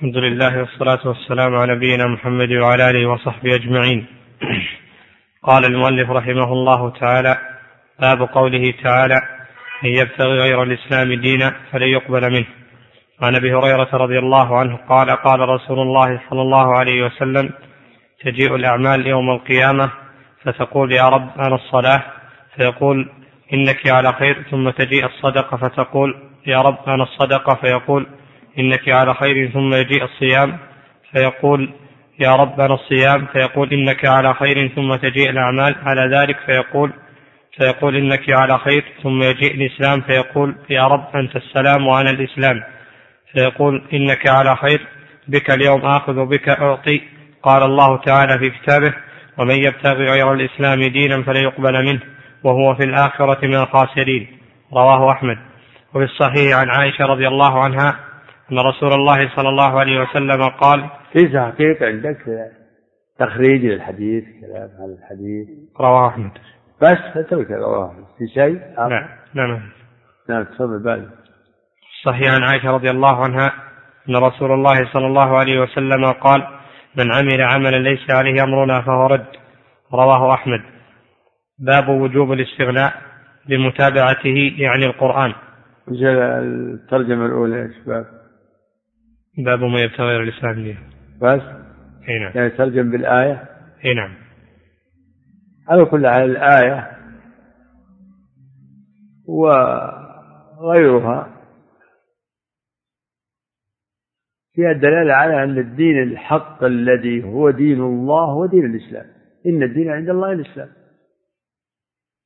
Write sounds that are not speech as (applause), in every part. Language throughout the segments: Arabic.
الحمد لله والصلاة والسلام على نبينا محمد وعلى آله وصحبه أجمعين. (clears throat) قال المؤلف رحمه الله تعالى باب قوله تعالى من يبتغي غير الإسلام دينا فلن يقبل منه عن أبي هريرة رضي الله عنه قال قال رسول الله صلى الله عليه وسلم تجيء الأعمال يوم القيامة فتقول يا رب أنا الصلاة فيقول إنك على خير ثم تجيء الصدقة فتقول يا رب أنا الصدقة فيقول إنك على خير ثم يجيء الصيام. فيقول يا رب أنا الصيام. فيقول إنك على خير ثم تجيء الأعمال. على ذلك فيقول فيقول إنك على خير ثم يجيء الإسلام. فيقول يا رب أنت السلام وأنا الإسلام. فيقول إنك على خير. بك اليوم آخذ وبك أعطي. قال الله تعالى في كتابه ومن يبتغي غير الإسلام دينا فلن يقبل منه وهو في الآخرة من الخاسرين. رواه أحمد. وفي الصحيح عن عائشة رضي الله عنها أن رسول الله صلى الله عليه وسلم قال في حقيقة عندك تخريج للحديث كلام عن الحديث؟ رواه أحمد. بس اترك رواه في شيء نعم نعم. نعم تفضل بالي صحيح عن عائشة رضي الله عنها أن رسول الله صلى الله عليه وسلم قال من عمل عملا ليس عليه أمرنا فهو رد. رواه أحمد. باب وجوب الاستغناء بمتابعته يعني القرآن. الترجمة الأولى يا شباب باب ما يبتغي الإسلام دين بس؟ إي نعم. يعني ترجم بالآية؟ إي نعم. على كل حال الآية وغيرها فيها دلالة على أن الدين الحق الذي هو دين الله هو دين الإسلام. إن الدين عند الله الإسلام.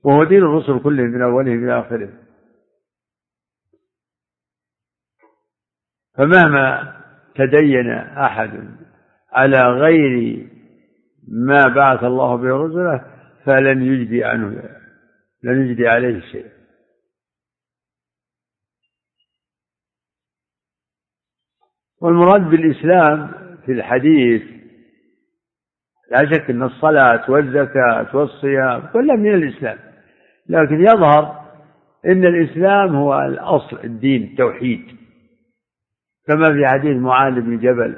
وهو دين الرسل كلهم من أولهم إلى آخرهم فمهما تدين أحد على غير ما بعث الله به رسله فلن يجدي عنه لن يجدي عليه شيء. والمراد بالإسلام في الحديث لا شك أن الصلاة والزكاة والصيام كلها من الإسلام لكن يظهر أن الإسلام هو الأصل الدين التوحيد. كما في حديث معاذ بن جبل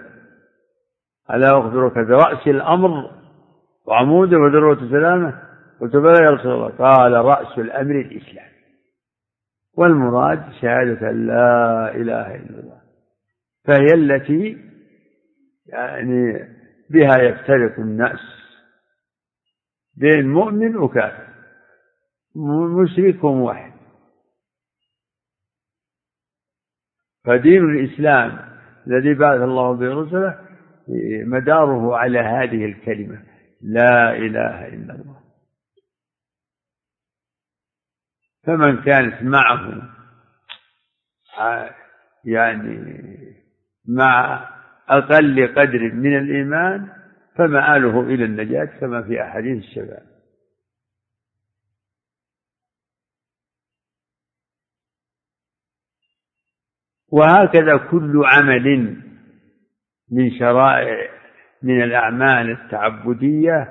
ألا أخبرك برأس الأمر وعموده وذروة سلامة؟ قلت بلى يا رسول الله. قال رأس الأمر الإسلام. والمراد شهادة لا إله إلا الله فهي التي يعني بها يفترق الناس بين مؤمن وكافر مشرك وموحد. فدين الإسلام الذي بعث الله به رسله مداره على هذه الكلمة. لا إله إلا الله. فمن كانت معه يعني مع أقل قدر من الإيمان فمآله إلى النجاة كما في أحاديث الشباب. وهكذا كل عمل من شرائع من الأعمال التعبدية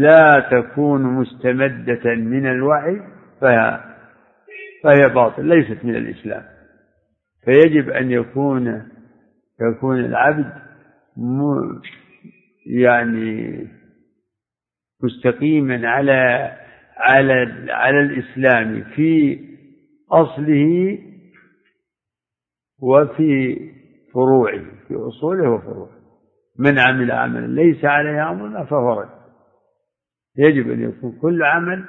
لا تكون مستمدة من الوعي فهي, فهي باطل ليست من الإسلام. فيجب أن يكون يكون العبد يعني مستقيما على على على الإسلام في أصله وفي فروعه في أصوله وفروعه. من عمل عملا ليس عليه أمرنا فهو رد. يجب أن يكون كل عمل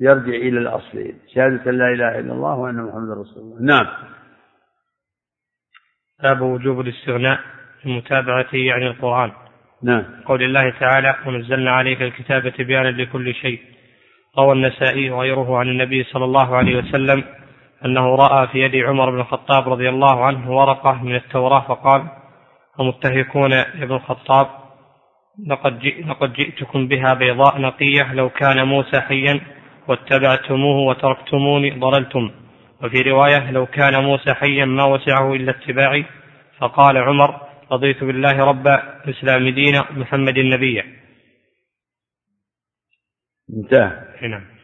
يرجع إلى الأصلين. شهادة لا إله إلا الله وأن محمد رسول الله. نعم. باب وجوب الاستغناء بمتابعته عن القرآن. نعم. قول الله تعالى ونزلنا عليك الكتاب تبيانا لكل شيء. روى النسائي وغيره عن النبي صلى الله عليه وسلم أنه رأى في يد عمر بن الخطاب رضي الله عنه ورقة من التوراة فقال أمتهكون يا ابن الخطاب لقد, لقد جئتكم بها بيضاء نقية لو كان موسى حيا واتبعتموه وتركتموني ضللتم. وفي رواية لو كان موسى حيا ما وسعه إلا اتباعي. فقال عمر رضيت بالله ربا الإسلام دينا محمد نبيا انتهى. نعم.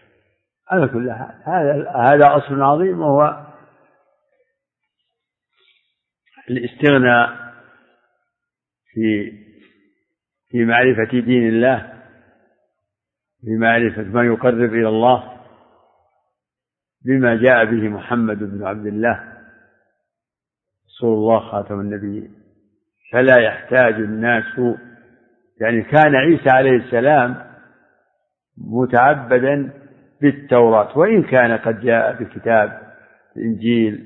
على كل حال هذا هذا أصل عظيم وهو الاستغناء في في معرفة دين الله في معرفة ما يقرب إلى الله بما جاء به محمد بن عبد الله رسول الله خاتم النبيين. فلا يحتاج الناس يعني كان عيسى عليه السلام متعبدا بالتوراة وإن كان قد جاء بكتاب الإنجيل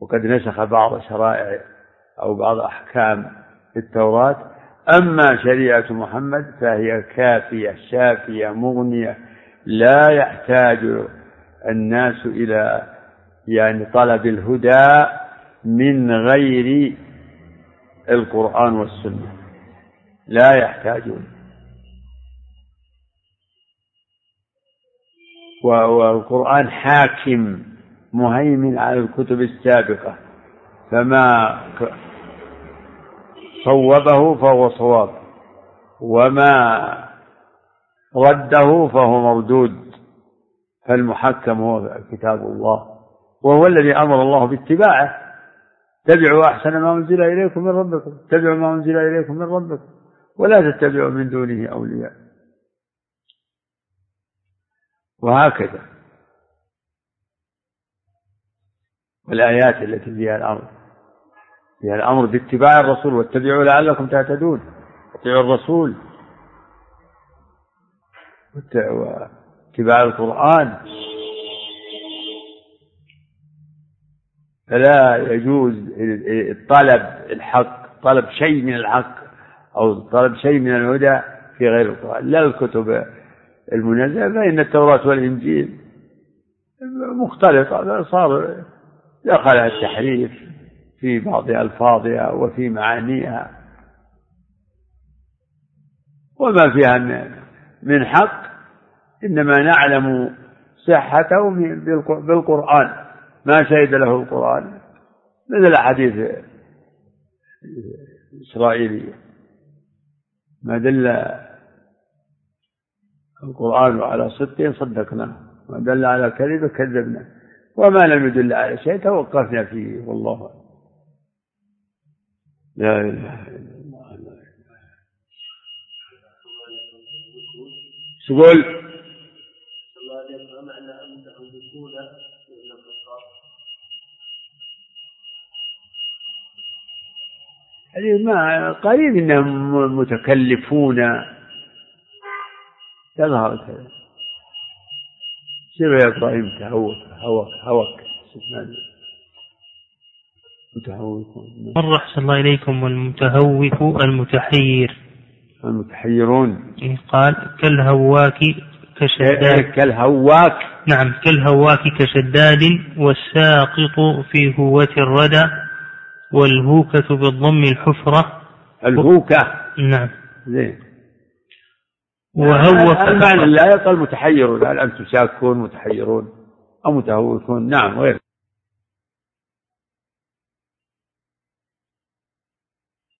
وقد نسخ بعض شرائع أو بعض أحكام التوراة. أما شريعة محمد فهي كافية شافية مغنية لا يحتاج الناس إلى يعني طلب الهدى من غير القرآن والسنة. لا يحتاجون. والقرآن حاكم مهيمن على الكتب السابقة. فما صوبه فهو صواب وما رده فهو مردود. فالمحكم هو كتاب الله وهو الذي أمر الله باتباعه. اتبعوا أحسن ما أنزل إليكم من ربكم اتبعوا ما أنزل إليكم من ربكم ولا تتبعوا من دونه أولياء. وهكذا. والآيات التي فيها الأمر. فيها الأمر باتباع الرسول واتبعوا لعلكم تهتدون. اتبعوا الرسول. واتباع القرآن. فلا يجوز طلب الحق طلب شيء من الحق أو طلب شيء من الهدى في غير القرآن. لا الكتب المنزلة فإن التوراة والإنجيل مختلطة صار دخلها التحريف في بعض ألفاظها وفي معانيها. وما فيها من حق إنما نعلم صحته بالقرآن. ما شهد له القرآن. مثل الأحاديث الإسرائيلية ما دل القرآن على صدقه صدقناه ما دل على كذبه كذبناه وما لم يدل على شيء توقفنا فيه والله لا إله إلا الله. تقول هذه ما قريب إنهم متكلفون. يظهر كذا سير يا إبراهيم تهوك هوك هوك. متهوكون مرة أحسن الله إليكم والمتهوك المتحير. المتحيرون. إيه، قال كالهواك كشداد. إيه، كالهواك. نعم كالهواك كشداد والساقط في هوة الردى والهوكة بالضم الحفرة. الهوكة. نعم. زين. وهو المعنى لا يقل متحيرون. هل أنتم شاكون متحيرون أو متهوكون؟ نعم غير.